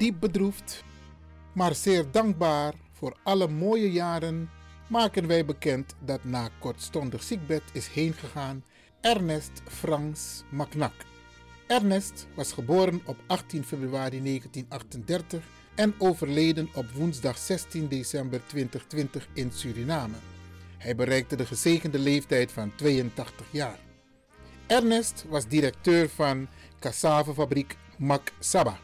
Diep bedroefd, maar zeer dankbaar voor alle mooie jaren maken wij bekend dat na kortstondig ziekbed is heengegaan Ernest Frans Macnak. Ernest was geboren op 18 februari 1938 en overleden op woensdag 16 december 2020 in Suriname. Hij bereikte de gezegende leeftijd van 82 jaar. Ernest was directeur van cassavefabriek Mac Saba.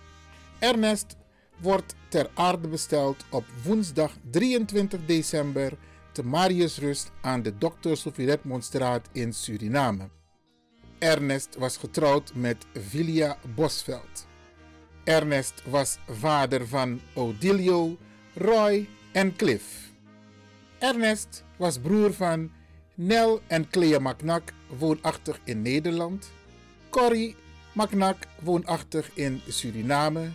Ernest wordt ter aarde besteld op woensdag 23 december te Mariusrust aan de Dr. Sofie Redmondstraat in Suriname. Ernest was getrouwd met Vilia Bosveld. Ernest was vader van Odilio, Roy en Cliff. Ernest was broer van Nel en Clea Macnak, woonachtig in Nederland. Corrie Macnak, woonachtig in Suriname.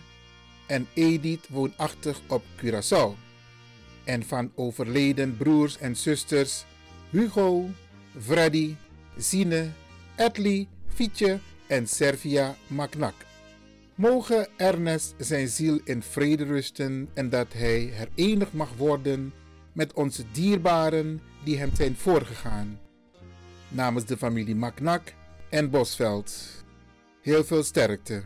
En Edith, woonachtig op Curaçao. En van overleden broers en zusters Hugo, Freddy, Zine, Edley, Fietje en Servia Macnak. Mogen Ernest zijn ziel in vrede rusten en dat hij herenigd mag worden met onze dierbaren die hem zijn voorgegaan. Namens de familie Macnak en Bosveld. Heel veel sterkte.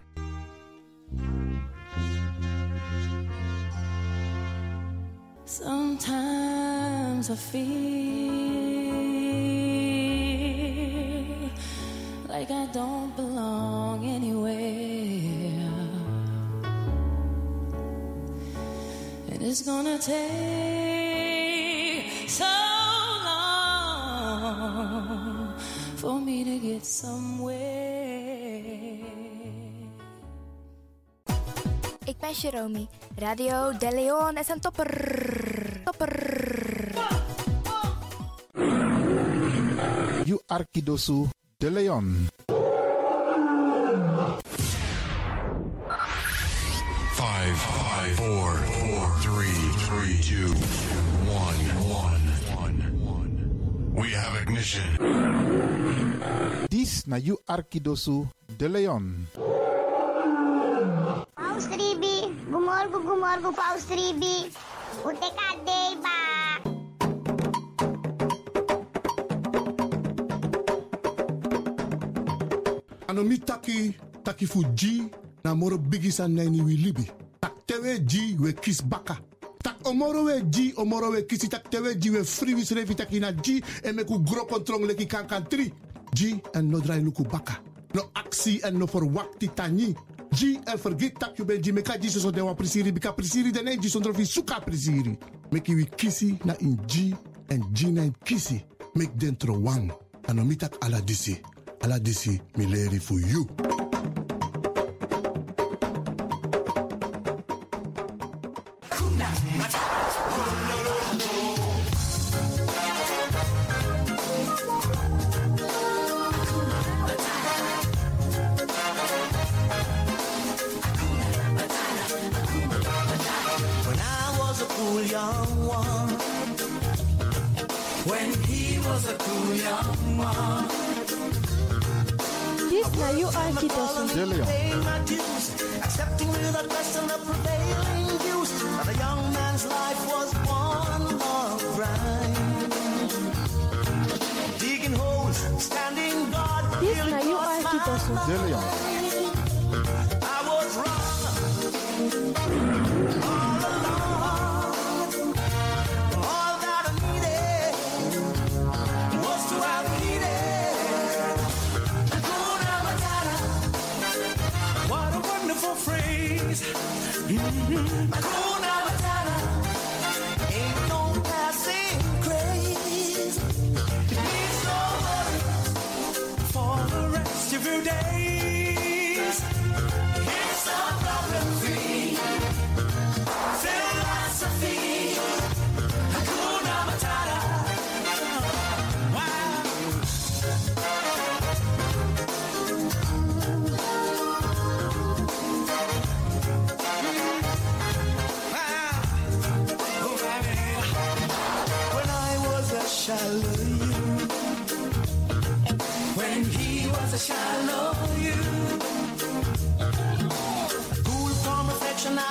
Sometimes I feel like I don't belong anywhere. And it's gonna take so long for me to get somewhere. Ik ben Jerome. Radio De Leon is een topper. Topper. You Arkidosu de Leon. Five, five, four, four, three, three, two, one, one, one, one. We have ignition. This na You Arkidosu de Leon. Paus Ribi, gumorgo gumorgo Paus Ribi. Ba. Anomi taki taki fu G na moro bigisa neni wi libi. Tak tewe G we kis baka. Tak omoro we G omoro we kisi tak tewe we free wis revi taki na G en meku gro kontrong leki kankan 3. G en no drai luku baka. No actie en no for verwakti tani ji en forget tak you ben ji meka ji so den wan prisiri bika prisiri den en ji sondro fi suka prisiri make we kissy na in ji and ji na in kisi mek den tro wan ano mi tak ala disi ala disi mi leri fu cool young one. When he was a cool young one. This na you Arkidosu. De Leon. Paying my dues, accepting without question the prevailing views. That a young man's life was one long grind. Digging holes, standing guard. This till na you cross my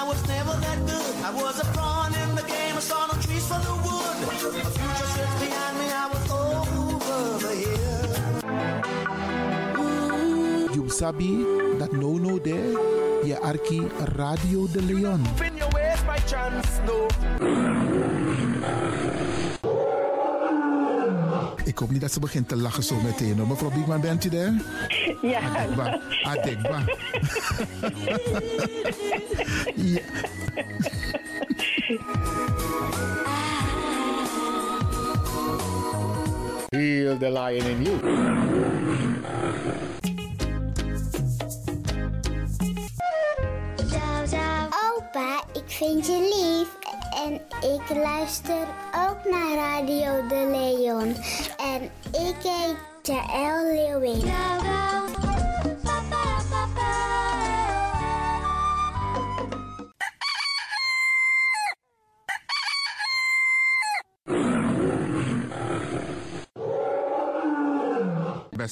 was never that good. I was a pawn in the game, I saw no trees for the wood. A future sits behind me, I was over the hill. You sabi that no no there. Je arki Radio de Leon. your ways by chance, no. Ik hoop niet dat ze begint te lachen zo meteen. hoor. Mevrouw Biekman, bent u daar? Ja, Adekba. Adekba. ja. Heal the lion in you. Opa, ik vind je lief. En ik luister ook naar Radio De Leon. En ik heet Jaël Leeuwin.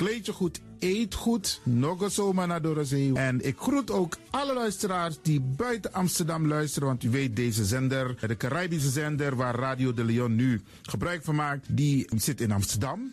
Kleed je goed, eet goed, nog zomaar naar Dorozee. En ik groet ook alle luisteraars die buiten Amsterdam luisteren. Want u weet, deze zender, de Caribische zender waar Radio de Leon nu gebruik van maakt, die zit in Amsterdam.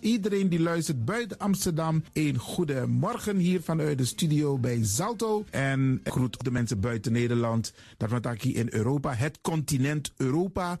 Iedereen die luistert buiten Amsterdam, een goede morgen hier vanuit de studio bij Zalto. En groet de mensen buiten Nederland, dat we in Europa, het continent Europa.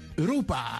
Europa.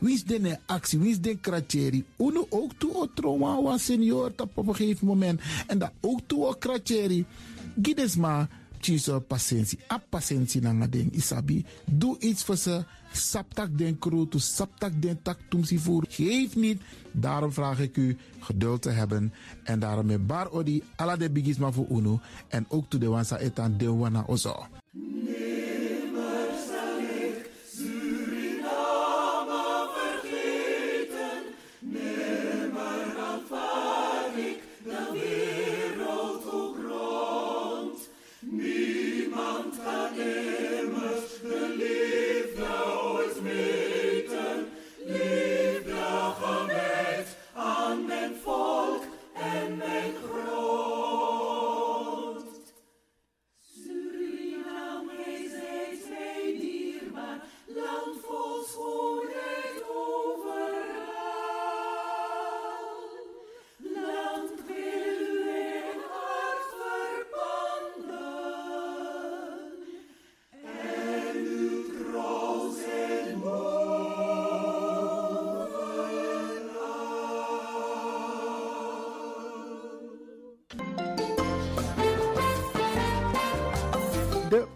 Wie is de actie? Wie is de kratjeri? Uno ook toe o trauma was senior op een gegeven moment. En dat ook toe o kratjeri. Gides maar Chiso patiëntie. A patiëntie na nga ding. Isabi. Doe iets voor ze. Saptak den kroto. Saptak den tak tumsi voer. Geef niet. Daarom vraag ik u geduld te hebben. En daarom met bar odi. Ala de bigisma voor uno. En ook to de wansa etan de wana ozo.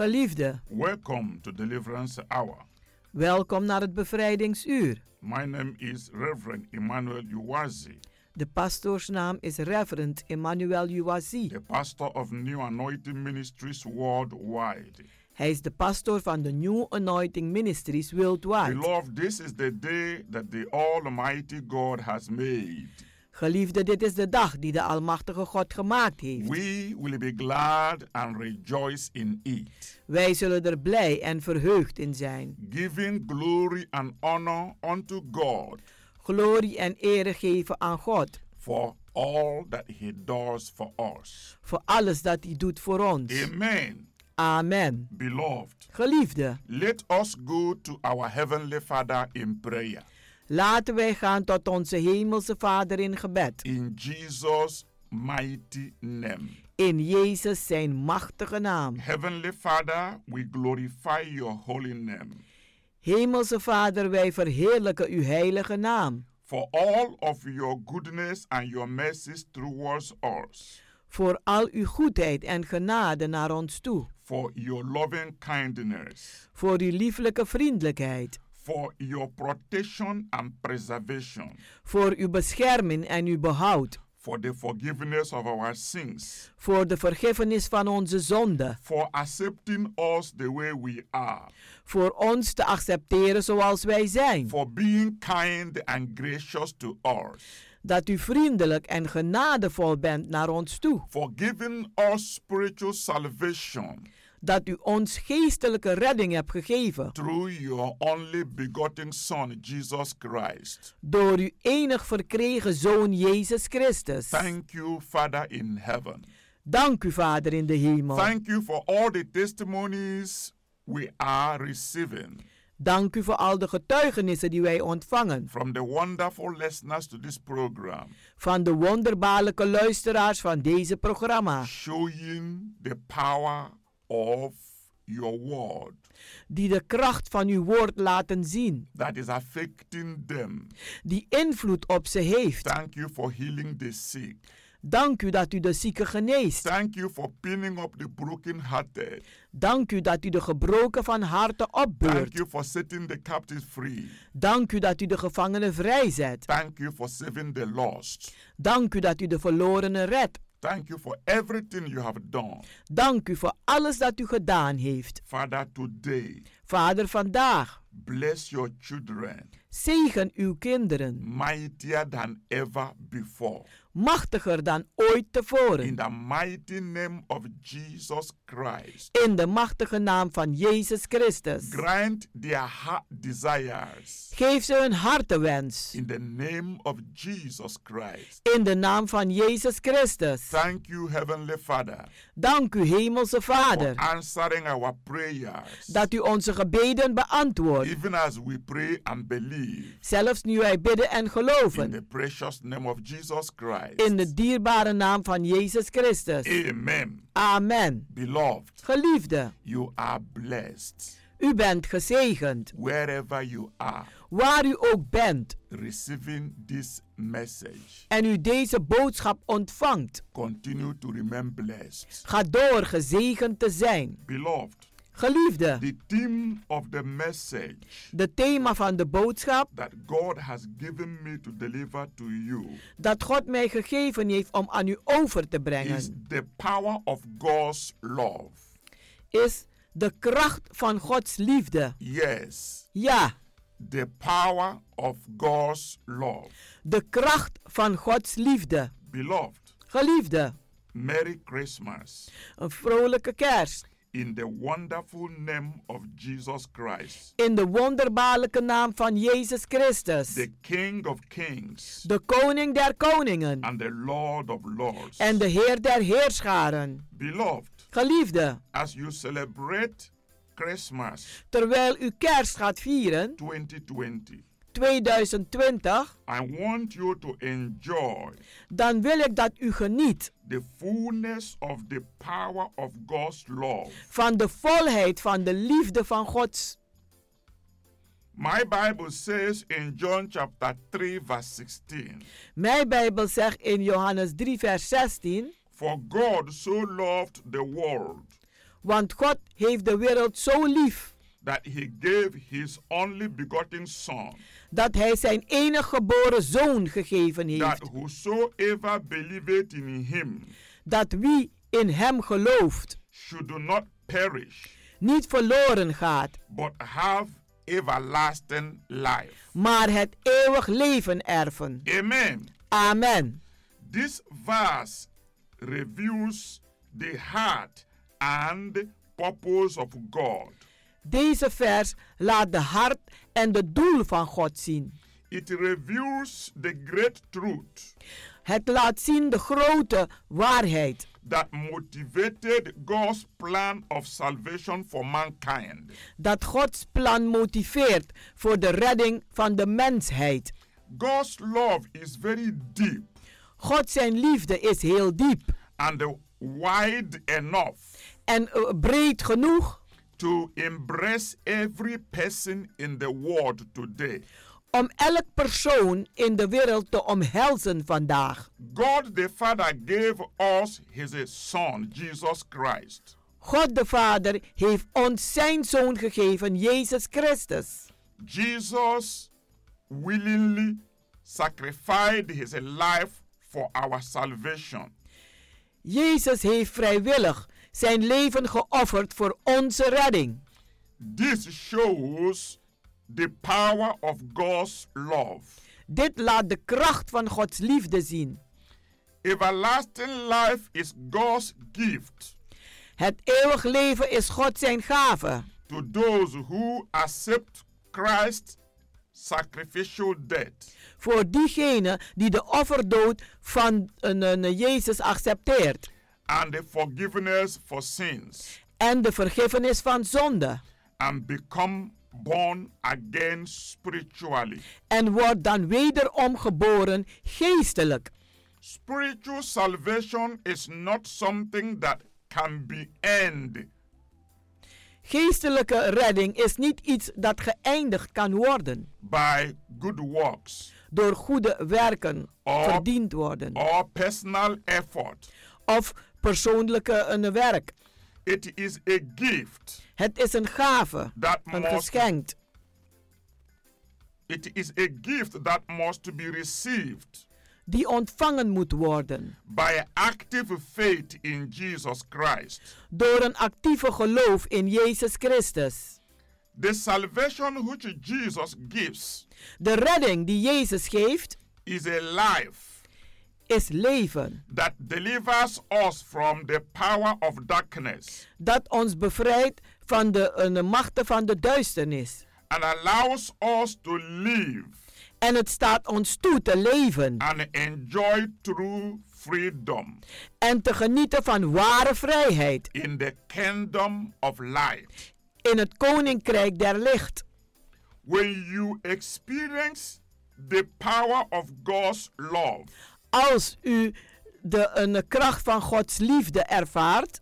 Geliefde, welcome to Deliverance Hour. welkom naar het bevrijdingsuur. My name is Reverend Emmanuel Uwazi, De pastoorsnaam is Reverend Emmanuel Uwazi. the pastor of New Anointing Ministries worldwide. Hij is de pastor van de New Anointing Ministries Worldwide. Beloved, this is the day that the Almighty God has made. Geliefde, dit is de dag die de Almachtige God gemaakt heeft. We will be glad and rejoice in it, Wij zullen er blij en verheugd in zijn. giving glory and honor unto God Glorie en eer geven aan God for all that He does for us. voor alles dat hij doet voor ons. Amen. Amen. Beloved, Geliefde, let us go to our Heavenly Father in prayer. Laten wij gaan tot onze Hemelse Vader in gebed. In Jesus' mighty name. In Jezus zijn machtige naam. Heavenly Father, we glorify your holy name. Hemelse Vader, wij verheerlijken uw heilige naam. For all of your goodness and your mercies towards us. Voor al uw goedheid en genade naar ons toe. For your loving kindness. Voor uw lieflijke vriendelijkheid. For your protection and preservation. Voor uw bescherming en uw behoud. For the forgiveness of our sins. Voor de vergiffenis van onze zonden. For accepting us the way we are. Voor ons te accepteren zoals wij zijn. For being kind and gracious to us. Dat u vriendelijk en genadevol bent naar ons toe. For giving us spiritual salvation. Dat u ons geestelijke redding hebt gegeven. Through your only begotten Son, Jesus Christ. Door uw enig verkregen Zoon Jezus Christus. Thank you, Father in heaven. Dank u, Vader in de hemel. Thank you for all the testimonies we are receiving. Dank u voor al de getuigenissen die wij ontvangen. From the wonderful listeners to this program. Van de wonderbaarlijke luisteraars van deze programma. Showing the power of your word die de kracht van uw woord laten zien, that is affecting them. die invloed op ze heeft. Thank you for healing the sick. Dank u dat u de zieken geneest. Thank you for pinning up the brokenhearted. Dank u dat u de gebroken van harte Thank opbeurt. you for setting the captives free. Dank u dat u de gevangenen vrijzet. Thank you for saving the lost. Dank u dat u de verlorenen redt. Thank you for everything you have done. Dank u voor alles dat u gedaan heeft. Father, today, Vader, vandaag bless your children zegen uw kinderen, mightier than ever before. Machtiger dan ooit In tevoren. the mighty name of Jesus Christ, In de machtige naam van Jezus Christus. grant their heart desires. Geef ze hun hartewens. In the name of Jesus Christ. In de naam van Jezus Christus. Thank you, Heavenly Father, Dank u, Hemelse for Vader, answering our prayers. dat u onze gebeden beantwoordt. Even as we pray and believe Zelfs nu wij bidden en in geloven. the precious name of Jesus Christ. In de dierbare naam van Jezus Christus. Amen. Amen. Beloved, Geliefde, you are blessed u bent gezegend. wherever you are Waar u ook bent receiving this message. en u deze boodschap ontvangt, Continue to remain blessed. ga door gezegend te zijn. Beloved, Geliefde, the theme of the message de thema van de boodschap that God has given me to deliver to you dat God mij gegeven heeft om aan u over te is brengen, the power of God's love. is de kracht van Gods liefde. Yes, Ja, the power of God's love. de kracht van Gods liefde. Beloved, Geliefde, Merry Christmas een vrolijke kerst. In the wonderful name of Jesus Christ, In de wonderbaarlijke naam van Jezus Christus, the King of Kings. De koning der koningen. And the Lord of Lords. en de Heer der heerscharen. Beloved, Geliefde, as you celebrate Christmas terwijl u kerst gaat vieren, 2020, 2020, I want you to enjoy dan wil ik dat u geniet the fullness of the power of God's love. van de volheid van de liefde van Gods. My Bible says in John chapter 3, verse 16, Mijn Bijbel zegt in Johannes 3, vers 16, For God so loved the world want God heeft de wereld zo lief that he gave his only begotten Son, dat hij zijn enige geboren zoon gegeven heeft, that whosoever believeth in him dat wie in hem gelooft should not perish, niet verloren gaat, but have everlasting life. maar het eeuwig leven erven. Amen. Amen. This verse reveals the heart and purpose of God. Deze vers laat de hart en de doel van God zien. It reveals the great truth Het laat zien de grote waarheid that motivated God's plan of salvation for mankind. dat Gods plan motiveert voor de redding van de mensheid. God's love is very deep God zijn liefde is heel diep and wide enough en eh, breed genoeg to embrace every person in the world today. om elk persoon in de wereld te omhelzen vandaag. God the Father gave us his Son, Jesus Christ. God de Vader heeft ons zijn zoon gegeven, Jezus Christus. Jesus willingly sacrificed his life for our salvation. Jezus heeft vrijwillig zijn leven geofferd voor onze redding. This shows the power of God's love. Dit laat de kracht van Gods liefde zien. Everlasting life is God's gift Het eeuwig leven is God zijn gave to those who accept Christ's sacrificial death. voor diegenen die de offerdood van een, een Jezus accepteert and the forgiveness for sins en de vergiffenis van zonde and become born again spiritually. en wordt dan wederom geboren geestelijk. Spiritual salvation is not something that can be earned. Geestelijke redding is niet iets dat geëindigd kan worden by good works door goede werken Or- verdiend worden or personal effort. of persoonlijke een werk. It is a gift Het is een gave, that een must geschenk. it is a gift that must be received die ontvangen moet worden by active faith in Jesus Christ. door een actieve geloof in Jezus Christus. The salvation which Jesus gives De redding die Jezus geeft is a life is leven that delivers us from the power of darkness dat ons bevrijdt van de, eh, de machten van de duisternis. and allows us to live En het staat ons toe te leven and enjoy true freedom en te genieten van ware vrijheid in the kingdom of light. in het koninkrijk der licht. When you experience the power of God's love, Als u de een kracht van Gods liefde ervaart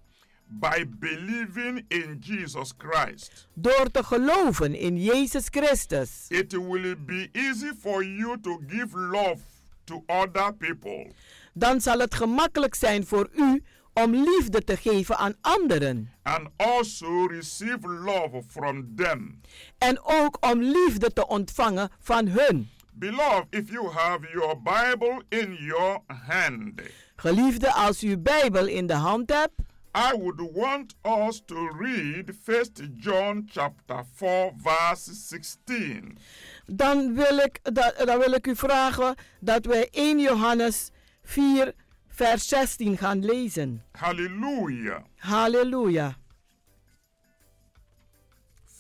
by believing in Jesus Christ, door te geloven in Jezus Christus, it will be easy for you to give love to other people. dan zal het gemakkelijk zijn voor u om liefde te geven aan anderen. and also receive love from them. En ook om liefde te ontvangen van hun. Beloved, if you have your Bible in your hand, Geliefde, als u uw Bijbel in de hand hebt, I would want us to read 1 John chapter 4 verse 16. dan wil ik, da- dan wil ik u vragen dat wij 1 Johannes 4, vers 16 gaan lezen. Hallelujah. Halleluja.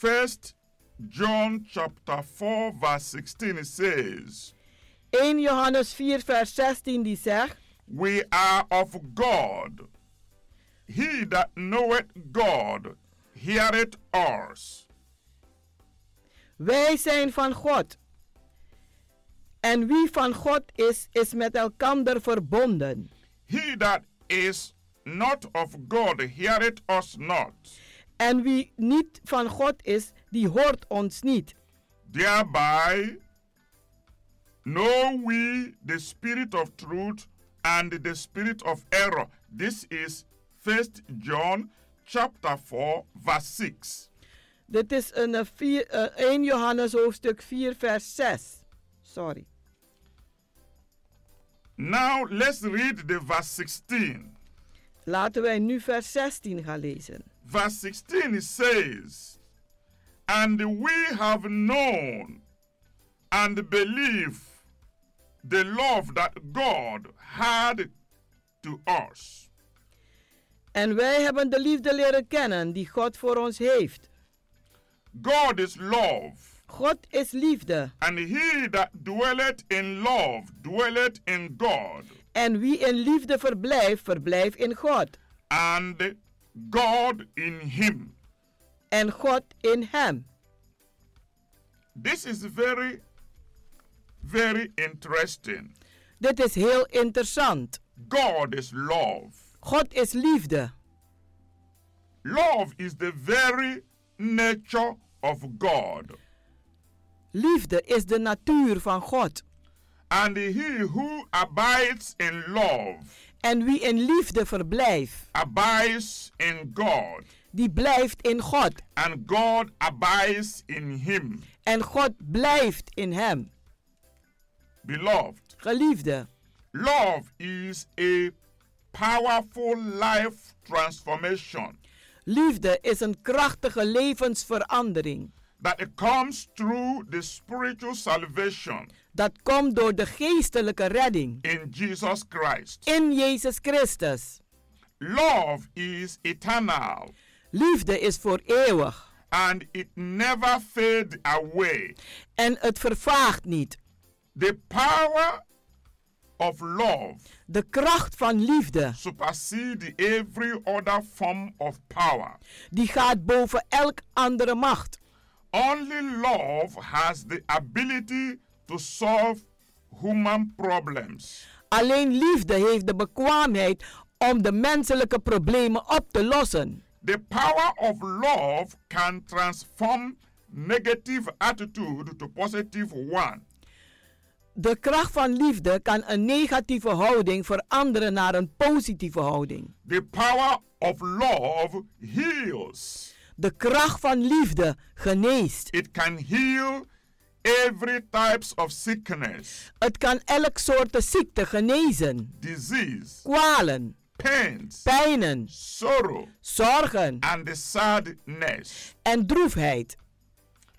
1 John chapter 4 verse 16 it says, 1 Johannes 4, vers 16 die zegt, We are of God. He that knoweth God heareth us. wij zijn van God. En wie van God is, is met elkander verbonden. He that is not of God heareth us not. En wie niet van God is, die hoort ons niet. Thereby know we the spirit of truth and the spirit of error. This is 1 John chapter 4 verse 6. Dit is een, eh, vier, eh, 1 Johannes hoofdstuk 4, vers 6. Sorry. Now let's read the verse 16. Laten wij nu vers 16 gaan lezen. Verse 16 it says, And we have known and believe the love that God had to us. En wij hebben de liefde leren kennen die God voor ons heeft. God is love, God is liefde. and he that dwelleth in love dwelleth in God, En wie in liefde verblijft, verblijft in God. and God in him. And God in him. This is very, very interesting. Dit is heel interessant. God is love. God is liefde. Love is the very nature of God. Liefde is de natuur van God. And he who abides in love En wie in liefde verblijft, abides in God, die blijft in God. and God abides in him. En God blijft in hem. Beloved, Geliefde, love is a powerful life transformation liefde is een krachtige levensverandering. that it comes through the spiritual salvation Dat komt door de geestelijke redding in Jesus Christ. in Jezus Christus. Love is eternal Liefde is voor eeuwig and it never fades away. en het vervaagt niet. The power of love De kracht van liefde, supersede every other form of power. die gaat boven elk andere macht. Only love has the ability to solve human problems. Alleen liefde heeft de bekwaamheid om de menselijke problemen op te lossen. The power of love can transform negative attitude to positive one. De kracht van liefde kan een negatieve houding veranderen naar een positieve houding. The power of love heals. De kracht van liefde geneest. It can heal every types of sickness, Het kan elk soort ziekte genezen. disease, Kwalen, pains, pijnen, sorrow, zorgen and the sadness. en droefheid.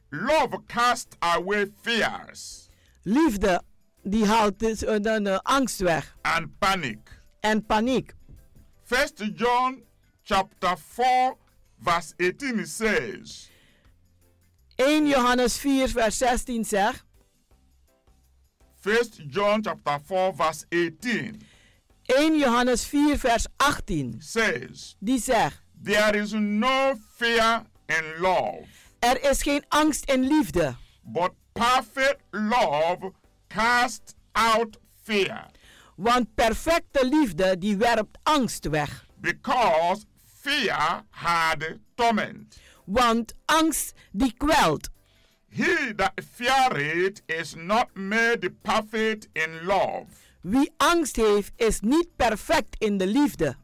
Love cast away fears Liefde die haalt dus, eh, de, de angst weg and panic. en paniek. First John chapter 4 verse 18 says, 1 Johannes 4 vers 16 zegt, First John chapter 4 verse 18 1 Johannes 4 vers 18, says, die zegt, There is no fear in love, er is geen angst in liefde, but perfect love casts out fear, want perfecte liefde die werpt angst weg. because fear had torment. Want angst die kwelt. He that feareth is not made perfect in love. Wie angst heeft is niet perfect in de liefde.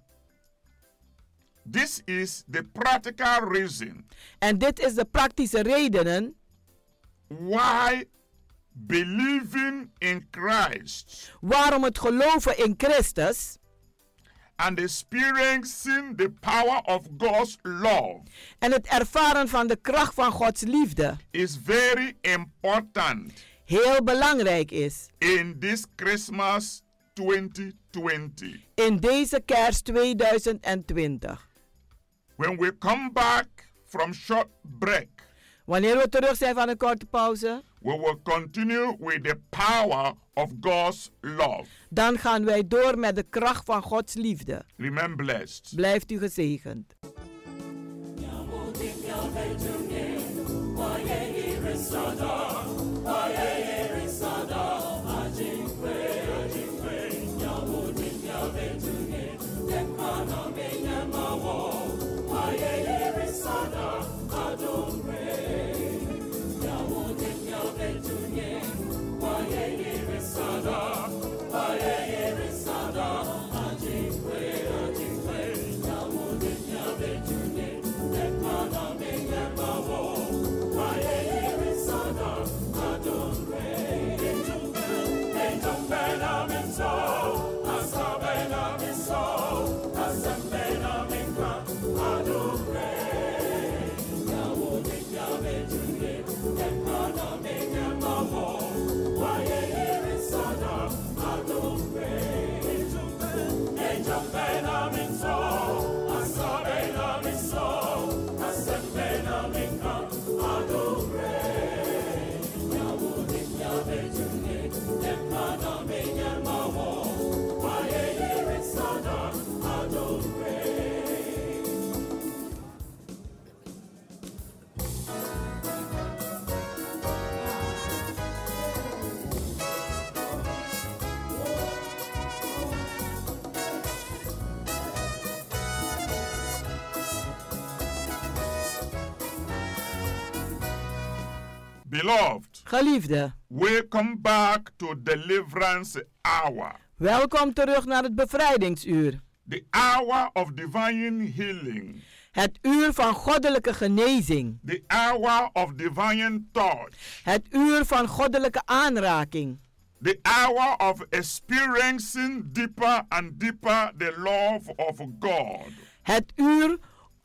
This is the practical reason En dit is de praktische redenen why believing in Christ waarom het geloven in Christus and experiencing the power of God's love en het ervaren van de kracht van Gods liefde is very important heel belangrijk is in this Christmas 2020. in deze kerst 2020. When we come back from short break, Wanneer we terug zijn van een korte pauze, we will continue with the power of God's love. dan gaan wij door met de kracht van Gods liefde. Remain blessed. Blijft u gezegend. Beloved, Geliefde, welcome back to deliverance hour, welkom terug naar het bevrijdingsuur. the hour of divine healing, Het uur van goddelijke genezing. the hour of divine touch, Het uur van goddelijke aanraking. the hour of experiencing deeper and deeper the love of God. Het uur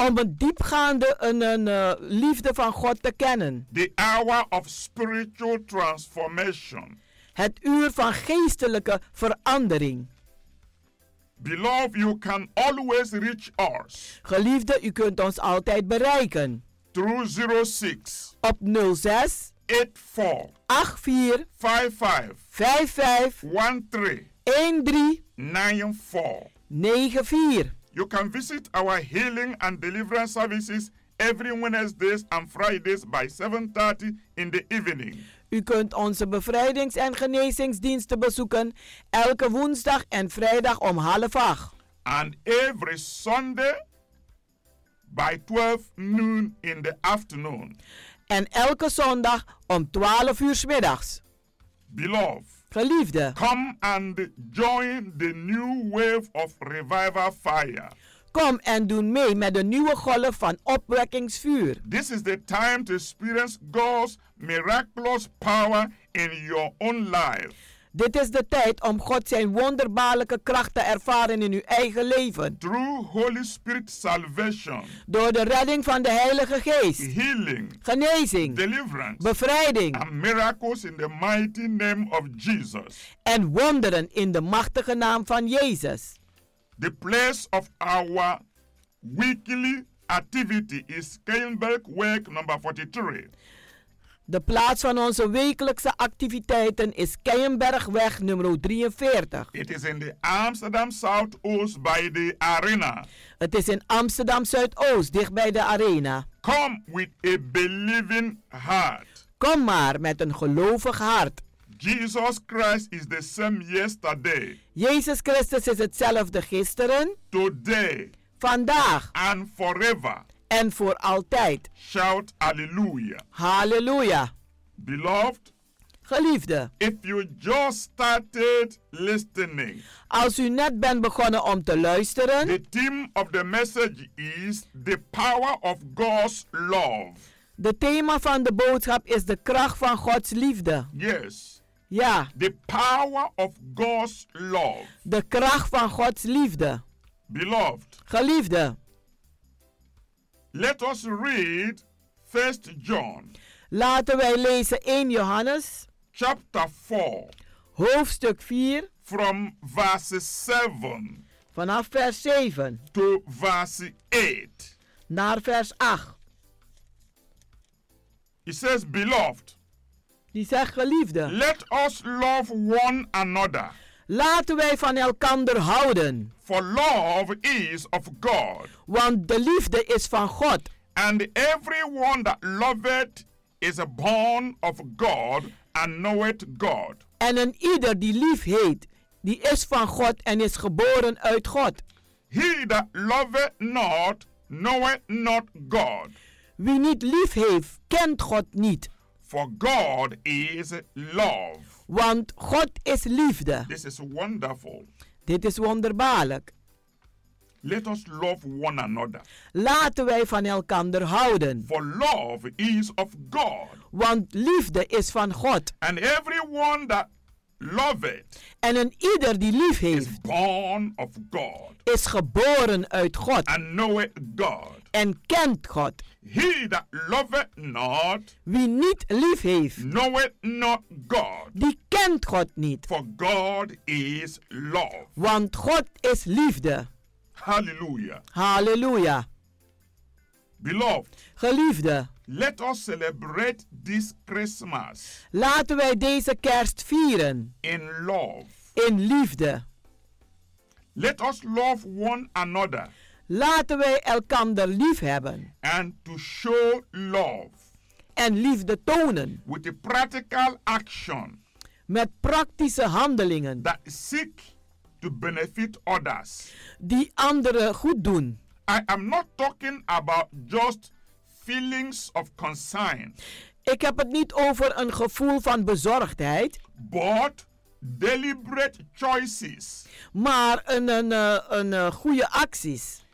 om een diepgaande een, een, eh, liefde van God te kennen. The hour of spiritual transformation. Het uur van geestelijke verandering. Beloved, you can always reach us Geliefde, u kunt ons altijd bereiken. through 06 Op 06 84 84 55 55 13 13 94. 94. You can visit our healing and deliverance services every Wednesdays and Fridays by 7:30 in the evening. U kunt onze bevrijdings- en genezingsdiensten bezoeken elke woensdag en vrijdag om half acht. And every Sunday by 12 noon in the afternoon. En elke zondag om 12 uur middags. Beloved, Geliefde, come and join the new wave of revival fire. kom en doe mee met de nieuwe golf van opwekkingsvuur. This is the time to experience God's miraculous power in your own life. Dit is de tijd om God zijn wonderbaarlijke kracht te ervaren in uw eigen leven. Through Holy Spirit salvation, Door de redding van de Heilige Geest, healing, genezing, deliverance, bevrijding and miracles in the mighty name of Jesus. en wonderen in de machtige naam van Jezus. The place of our weekly activity is Keienberg Work number 43. De plaats van onze wekelijkse activiteiten is Keienbergweg nummer 43. It is in the Amsterdam Southoost by the arena. Het is in Amsterdam Zuidoost, dicht bij de arena. Come with a believing heart. Kom maar met een gelovig hart. Jesus Christ is the same yesterday, Jezus Christus is hetzelfde gisteren, today, vandaag and forever. En voor altijd. Shout hallelujah. Halleluja. Beloved, Geliefde, if you just started listening, als u net bent begonnen om te luisteren, the theme of the message is the power of God's love. de thema van de boodschap is de kracht van Gods liefde. Yes, Ja, the power of God's love. de kracht van Gods liefde. Beloved, Geliefde, let us read 1 John laten wij lezen 1 Johannes, chapter 4 hoofdstuk 4, from verse 7 vanaf vers 7 to verse 8. naar vers 8. It says, Beloved, Die zegt geliefde, let us love one another, laten wij van elkander houden, for love is of God. want de liefde is van God. And everyone that loveth is born of God and knoweth God. En een ieder die lief heet, die is van God en is geboren uit God. He that loveth not knoweth not God, Wie niet lief heeft, kent God niet, for God is love. want God is liefde. This is wonderful. Dit is wonderbaarlijk. Let us love one another, Laten wij van elkander houden, for love is of God. want liefde is van God. And everyone that loveth En een ieder die lief heeft, is born of God is geboren uit God and knoweth God. En kent God. He that loveth not Wie niet lief heeft, knoweth not God, die kent God niet, for God is love. want God is liefde. Hallelujah. Halleluja. Beloved, Geliefde, let us celebrate this Christmas laten wij deze kerst vieren in love. in liefde. Let us love one another Laten wij elkander lief hebben. And to show love en liefde tonen. with a practical action met praktische handelingen. that seek to benefit others. die anderen goed doen. I am not talking about just feelings of concern, Ik heb het niet over een gevoel van bezorgdheid, but deliberate choices. Maar een, een, eh, een, eh, goede acties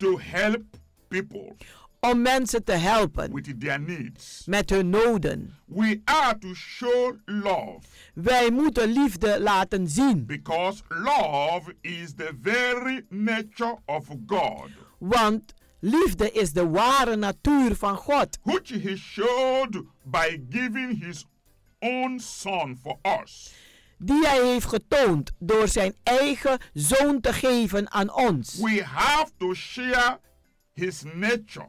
to help people om mensen te helpen with their needs. met hun noden. We are to show love Wij moeten liefde laten zien, because love is the very nature of God, want liefde is de ware natuur van God, which He showed by giving His own Son for us. Die Hij heeft getoond door zijn eigen zoon te geven aan ons. We have to share His nature,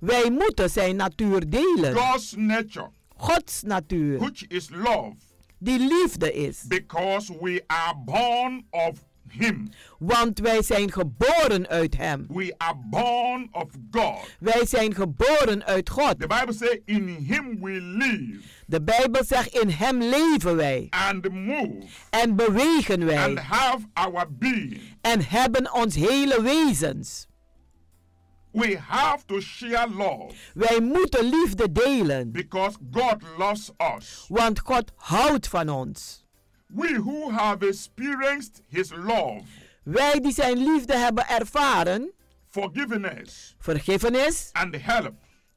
Wij moeten zijn natuur delen, God's nature, Gods natuur, which is love, die liefde is. because we are born of Him. Want wij zijn geboren uit Hem. We are born of God. Wij zijn geboren uit God. The Bible says, In Him we live De Bijbel zegt in Hem leven wij and move en bewegen and wij have our being. en hebben ons hele wezens. We have to share love Wij moeten liefde delen, because God loves us. want God houdt van ons. We who have experienced His love, Wij die zijn liefde hebben ervaren, forgiveness, vergiffenis and help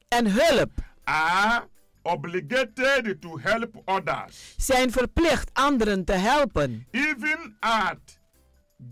en hulp, are obligated to help others, zijn verplicht anderen te helpen, even at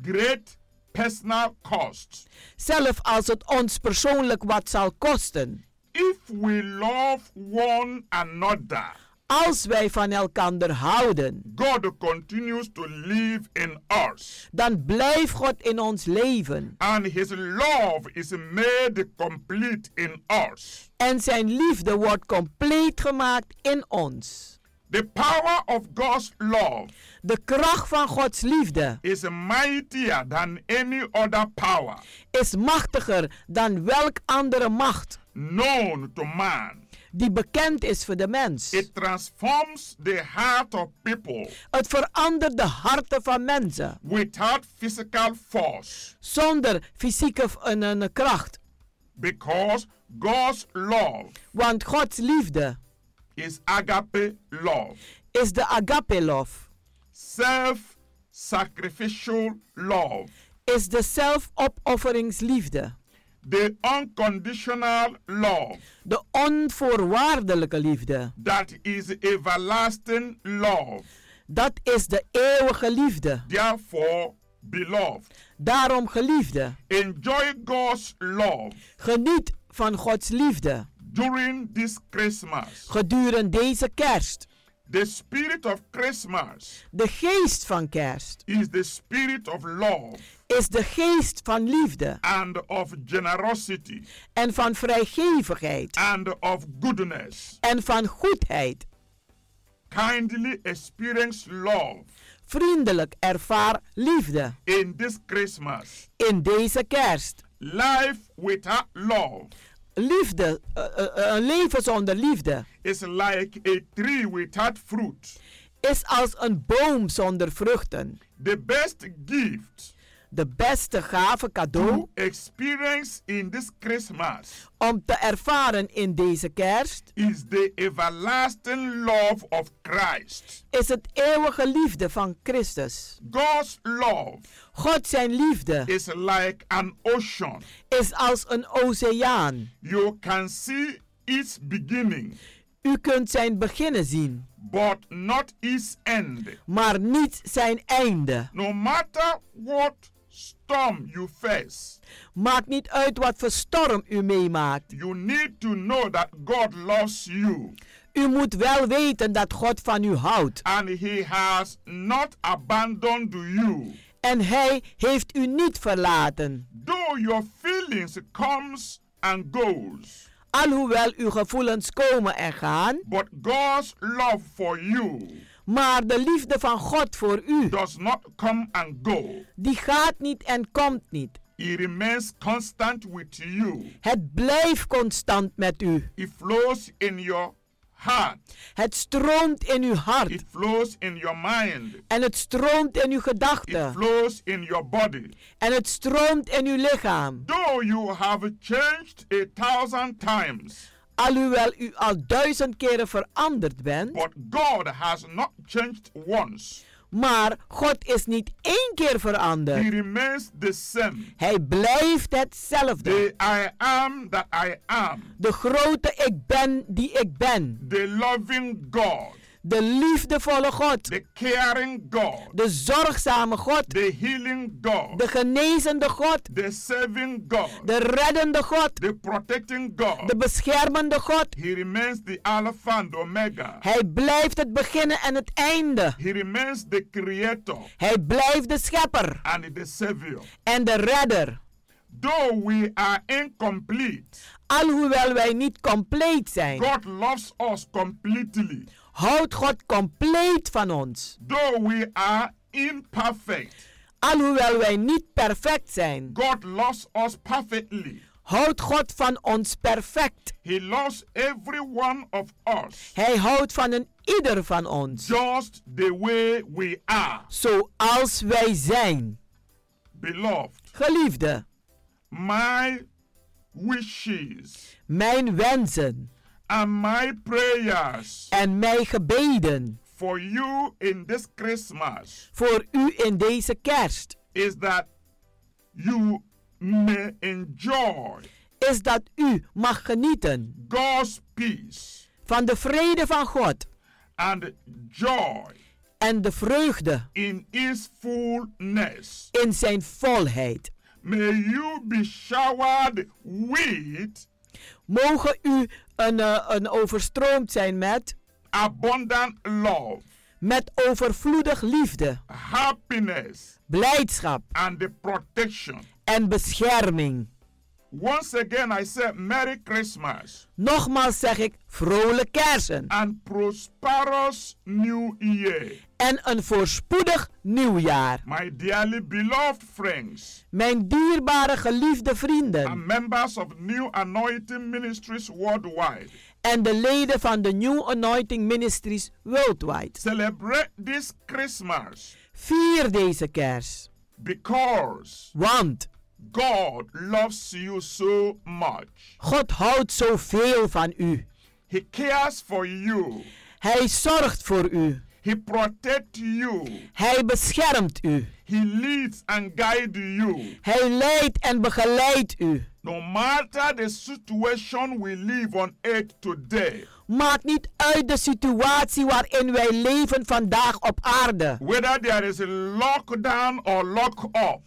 great personal cost. zelfs als het ons persoonlijk wat zal kosten. If we love one another, Als wij van elkaar houden, God continues to live in us. dan blijft God in ons leven. And his love is made complete in us. En zijn liefde wordt compleet gemaakt in ons. The power of God's love De kracht van Gods liefde is mightier than any other power is machtiger dan welk andere macht known to man. Die bekend is voor de mens. It transforms the heart of people Het verandert de harten van mensen. without physical force. Zonder fysieke een, een kracht. because God's love Want Gods liefde is agape love, is de agape love, self sacrificial love, is de zelfopofferingsliefde, the unconditional love de onvoorwaardelijke liefde. that is everlasting love. Dat is de eeuwige liefde. Therefore, beloved, Daarom geliefde, enjoy God's love geniet van Gods liefde during this Christmas. gedurende deze kerst. The spirit of Christmas De geest van kerst is the spirit of love is de geest van liefde and of generosity en van vrijgevigheid and of goodness. en van goedheid. Kindly experience love Vriendelijk ervaar liefde in this Christmas. in deze kerst. Life without love Liefde, eh, eh, een leven zonder liefde, is like a tree without fruit. is als een boom zonder vruchten. The best gift De beste gave cadeau experience in this Christmas om te ervaren in deze kerst is the everlasting love of Christ. is het eeuwige liefde van Christus. God's love God zijn liefde is like an ocean. is als een oceaan. You can see its beginning, U kunt zijn beginnen zien, but not its end. maar niet zijn einde. No matter what storm you face, Maakt niet uit wat voor storm u meemaakt. you need to know that God loves you U moet wel weten dat God van u houdt. and He has not abandoned you. En hij heeft u niet verlaten. Though your feelings comes and goes, Alhoewel uw gevoelens komen en gaan, but God's love for you maar de liefde van God voor u, does not come and go. die gaat niet en komt niet. It remains constant with you. Het blijft constant met u. It flows in your heart. Het stroomt in uw hart. It flows in your mind. En het stroomt in uw It flows in your body. En het stroomt in uw lichaam. Though you have changed a thousand times, Alhoewel u al duizend keren veranderd bent, but God has not changed once. Maar God is niet één keer He veranderd. remains the same. Hij blijft hetzelfde. The I am that I am. De grote ik ben die ik ben. The loving God. De liefdevolle God. The caring God. De zorgzame God. The healing God. De genezende God. The saving God. De reddende God. The protecting God. De beschermende God. He remains the Alpha and Omega. Hij blijft het beginnen en het einde. He remains the creator Hij blijft de schepper and the savior. en de redder. Though we are incomplete, Alhoewel wij niet compleet zijn, God loves us completely. Houdt God compleet van ons. Though we are imperfect, Alhoewel wij niet perfect zijn, God loves us perfectly. houdt God van ons perfect. He loves every one of us Hij houdt van een ieder van ons. just the way we are. Zoals wij zijn. Beloved, Geliefde, my wishes mijn wensen and my prayers en mijn gebeden for you in this Christmas voor u in deze kerst is that you may enjoy is dat u mag genieten God's peace van de vrede van God and joy en de vreugde in His fullness. in zijn volheid. May you be showered with Mogen u een, eh, een overstroomd zijn met, abundant love, met overvloedig liefde, happiness, blijdschap. And the protection. en bescherming. Once again, I say Merry Christmas. Nogmaals zeg ik vrolijk kersen. And prosperous New Year. en een voorspoedig nieuwjaar. My dearly beloved friends. Mijn dierbare geliefde vrienden. And members of New Anointing Ministries worldwide, en de leden van de New Anointing Ministries worldwide. celebrate this Christmas. Vier deze kers, because want God loves you so much. God houdt zoveel van u. He cares for you. Hij zorgt voor u. He protects you. Hij beschermt u. He leads and guides you. Hij leidt en begeleidt u. No matter the situation we live on earth today, Maakt niet uit de situatie waarin wij leven vandaag op aarde. whether there is a lockdown or lock up,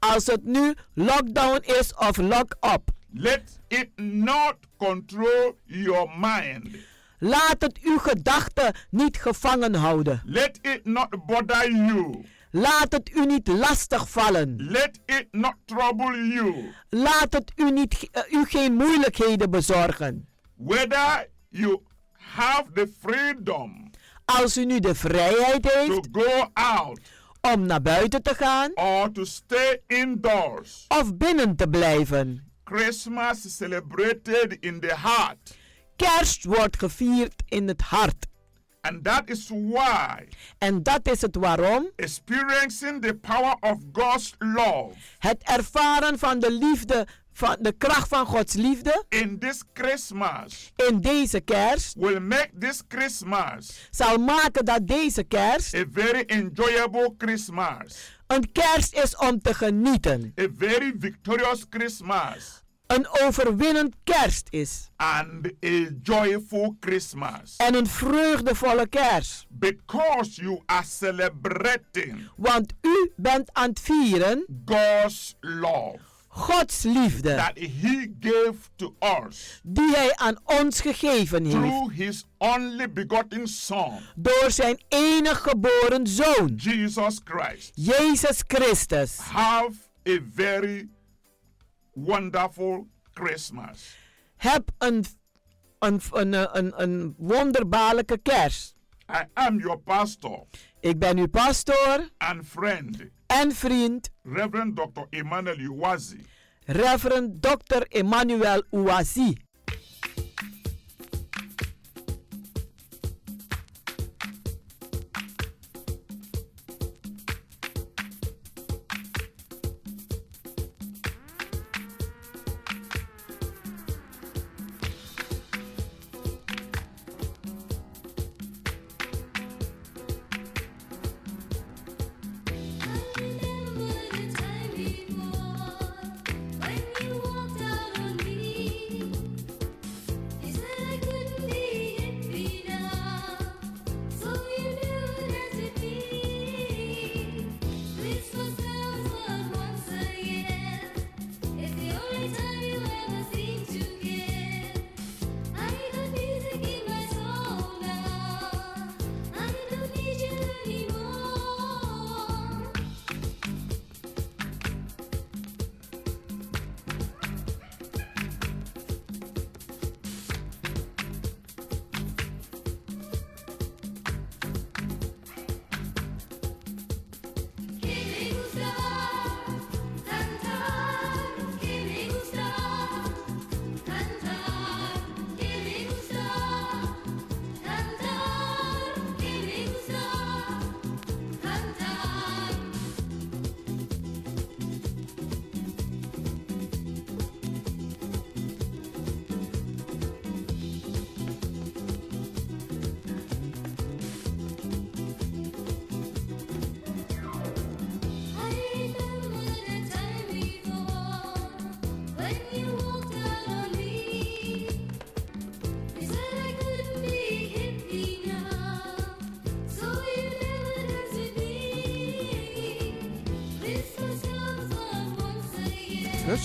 Als het nu lockdown is of lock-up. let it not control your mind. Laat het uw gedachten niet gevangen houden. Let it not bother you. Laat het u niet lastig vallen. Let it not trouble you. Laat het u, niet, eh, u geen moeilijkheden bezorgen. Whether you have the freedom Als u nu de vrijheid to heeft go out om naar buiten te gaan or to stay indoors, of binnen te blijven. Christmas is celebrated in the heart. Kerst wordt gevierd in het hart. And that is why En dat is het waarom experiencing the power of God's love het ervaren van de liefde, van de kracht van Gods liefde in this Christmas in deze kerst will make this Christmas zal maken dat deze kerst a very enjoyable Christmas, een kerst is om te genieten. a very victorious Christmas, Een overwinnend kerst is. and a joyful Christmas. En een vreugdevolle kerst. Because you are celebrating Want u bent aan het vieren God's love Gods liefde that He gave to us die Hij aan ons gegeven heeft. through His only begotten Son, Door zijn enig geboren zoon, Jesus Christ. Jezus Christus. Have a very wonderful Christmas. Heb een, een, een, een, een, wonderbaarlijke kerst. I am your pastor Ik ben uw pastoor and friend, en vriend, Reverend Dr. Emmanuel Uwazi. Reverend Dr. Emmanuel Ouazi.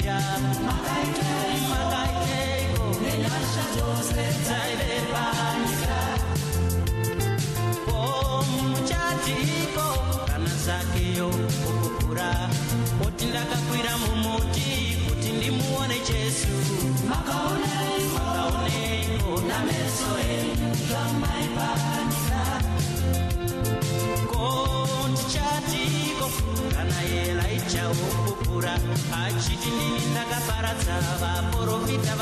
mirar. pasaba por hojita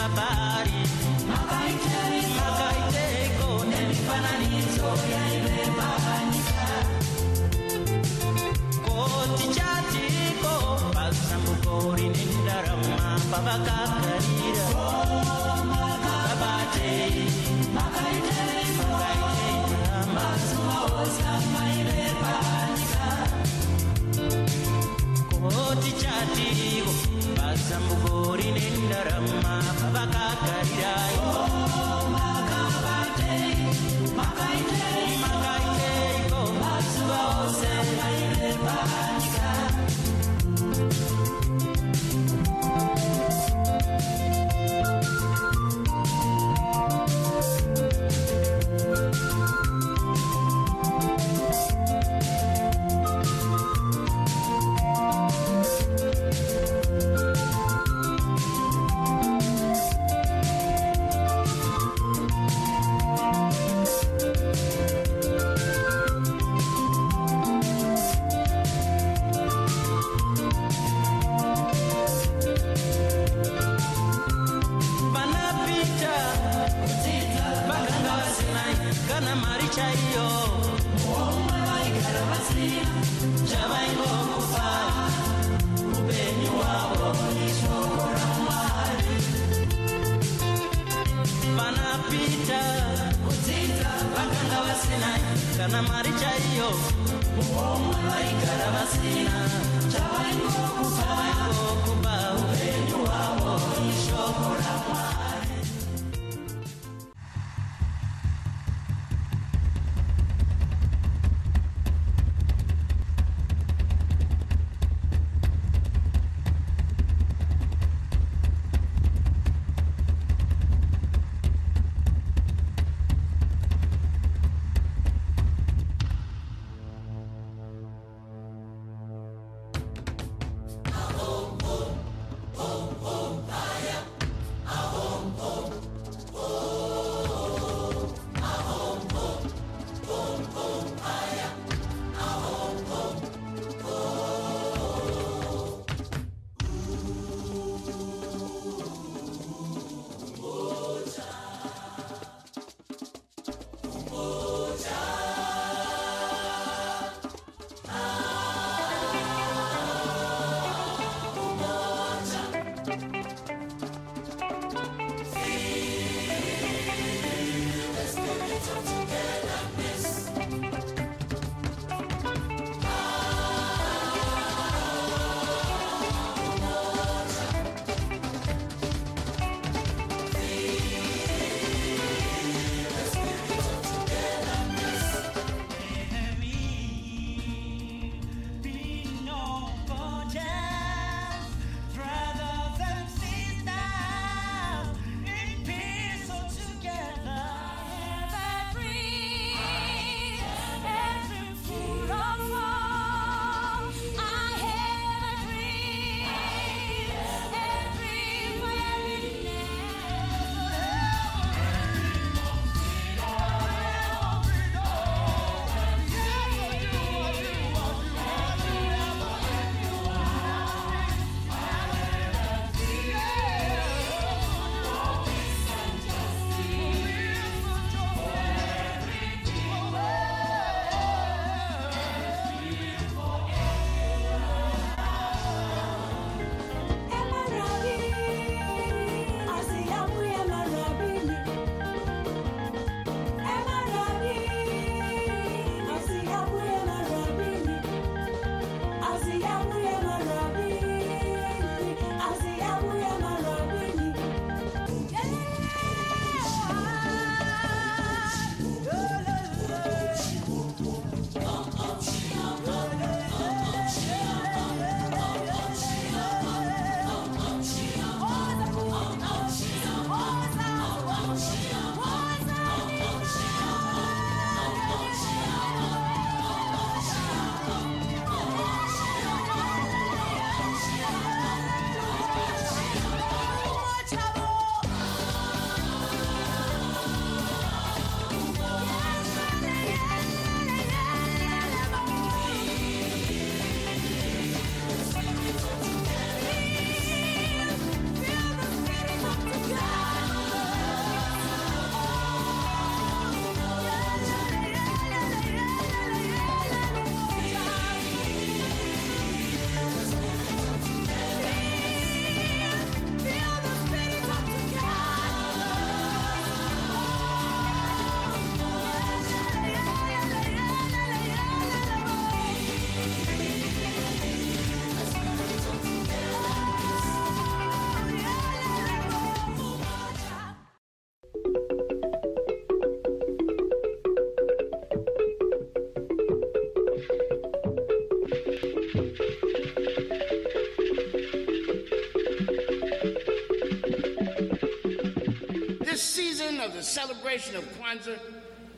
celebration of Kwanzaa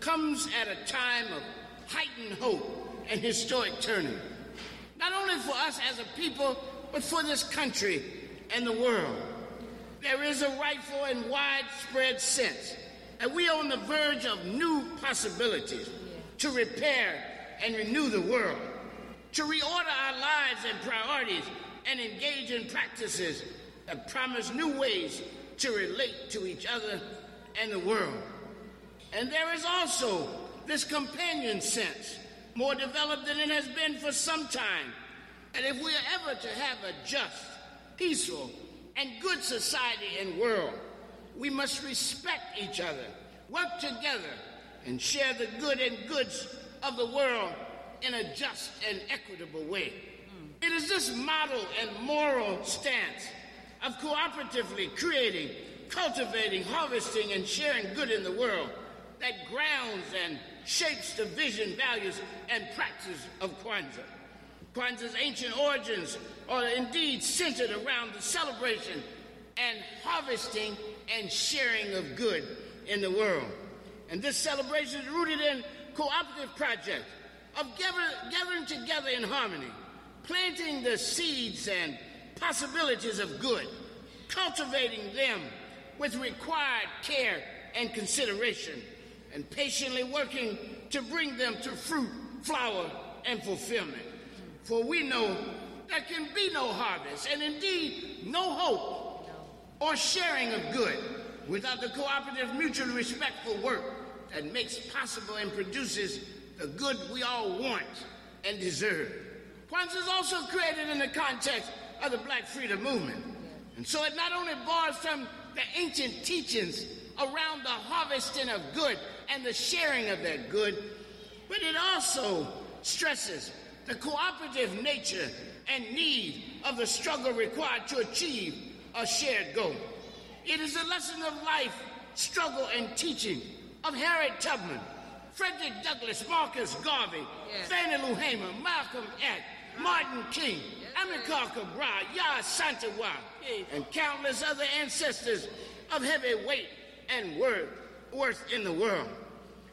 comes at a time of heightened hope and historic turning. Not only for us as a people, but for this country and the world. There is a rightful and widespread sense that we are on the verge of new possibilities to repair and renew the world, to reorder our lives and priorities, and engage in practices that promise new ways to relate to each other and the world. And there is also this companion sense, more developed than it has been for some time. And if we are ever to have a just, peaceful, and good society and world, we must respect each other, work together, and share the good and goods of the world in a just and equitable way. It is this model and moral stance of cooperatively creating, cultivating, harvesting, and sharing good in the world that grounds and shapes the vision, values, and practice of Kwanzaa. Kwanzaa's ancient origins are indeed centered around the celebration and harvesting and sharing of good in the world. And this celebration is rooted in cooperative projects of gathering together in harmony, planting the seeds and possibilities of good, cultivating them with required care and consideration, and patiently working to bring them to fruit, flower, and fulfillment. For we know there can be no harvest, and indeed no hope or sharing of good without the cooperative, mutually respectful work that makes possible and produces the good we all want and deserve. Kwanzaa is also created in the context of the Black Freedom Movement. And so it not only borrows from the ancient teachings around the harvesting of good and the sharing of that good, but it also stresses the cooperative nature and need of the struggle required to achieve a shared goal. It is a lesson of life, struggle, and teaching of Harriet Tubman, Frederick Douglass, Marcus Garvey, Fannie Lou Hamer, Malcolm X, Martin King, Amilcar Cabral, Yah Santawa, and countless other ancestors of heavy weight and worth, worth in the world.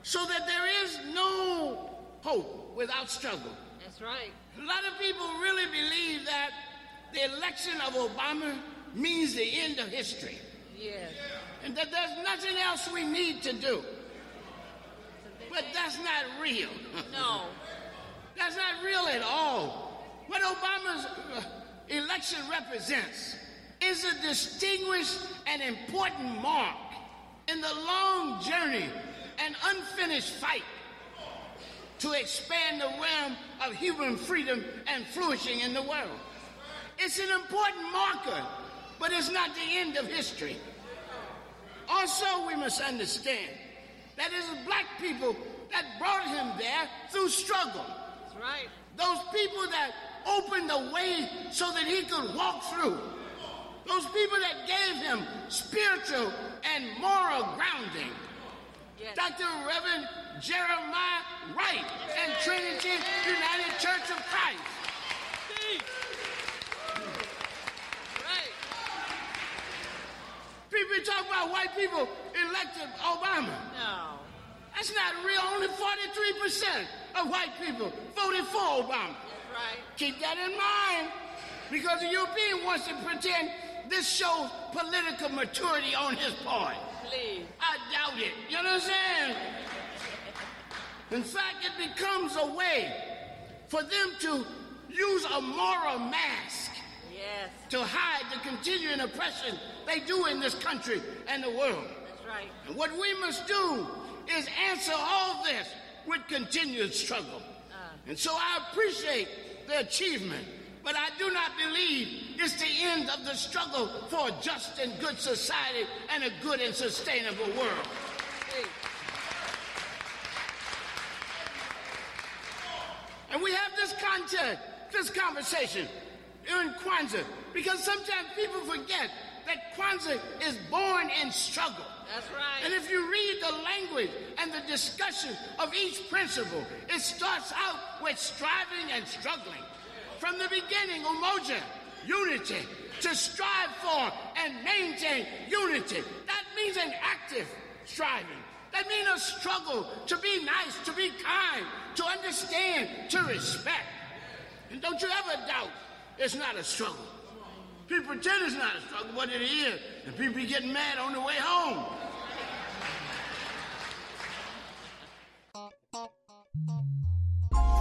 So that there is no hope without struggle. That's right. A lot of people really believe that the election of Obama means the end of history Yes. and that there's nothing else we need to do. But that's not real. No. That's not real at all. What Obama's uh, election represents is a distinguished and important mark in the long journey and unfinished fight to expand the realm of human freedom and flourishing in the world. It's an important marker, but it's not the end of history. Also, we must understand that it is black people that brought him there through struggle. That's right. Those people that opened the way so that he could walk through. Those people that gave him spiritual and moral grounding. Dr. Reverend Jeremiah Wright and Trinity United Church of Christ. People talk about white people elected Obama. No. That's not real. Only 43% of white people voted for Obama. Right. Keep that in mind. Because the European wants to pretend this shows political maturity on his part. Please. I doubt it. You know what I'm saying? In fact, it becomes a way for them to use a moral mask Yes. to hide the continuing oppression they do in this country and the world. That's right. And what we must do is answer all this with continued struggle. Uh. And so I appreciate the achievement, but I do not believe it's the end of the struggle for a just and good society and a good and sustainable world. And we have this content, this conversation in Kwanzaa, because sometimes people forget that Kwanzaa is born in struggle. That's right. And if you read the language and the discussion of each principle, it starts out with striving and struggling. from the beginning, umoja, unity, to strive for and maintain unity. That means an active striving. That means a struggle to be nice, to be kind, to understand, to respect. And don't you ever doubt it's not a struggle. People pretend it's not a struggle, but it is. And people be getting mad on the way home.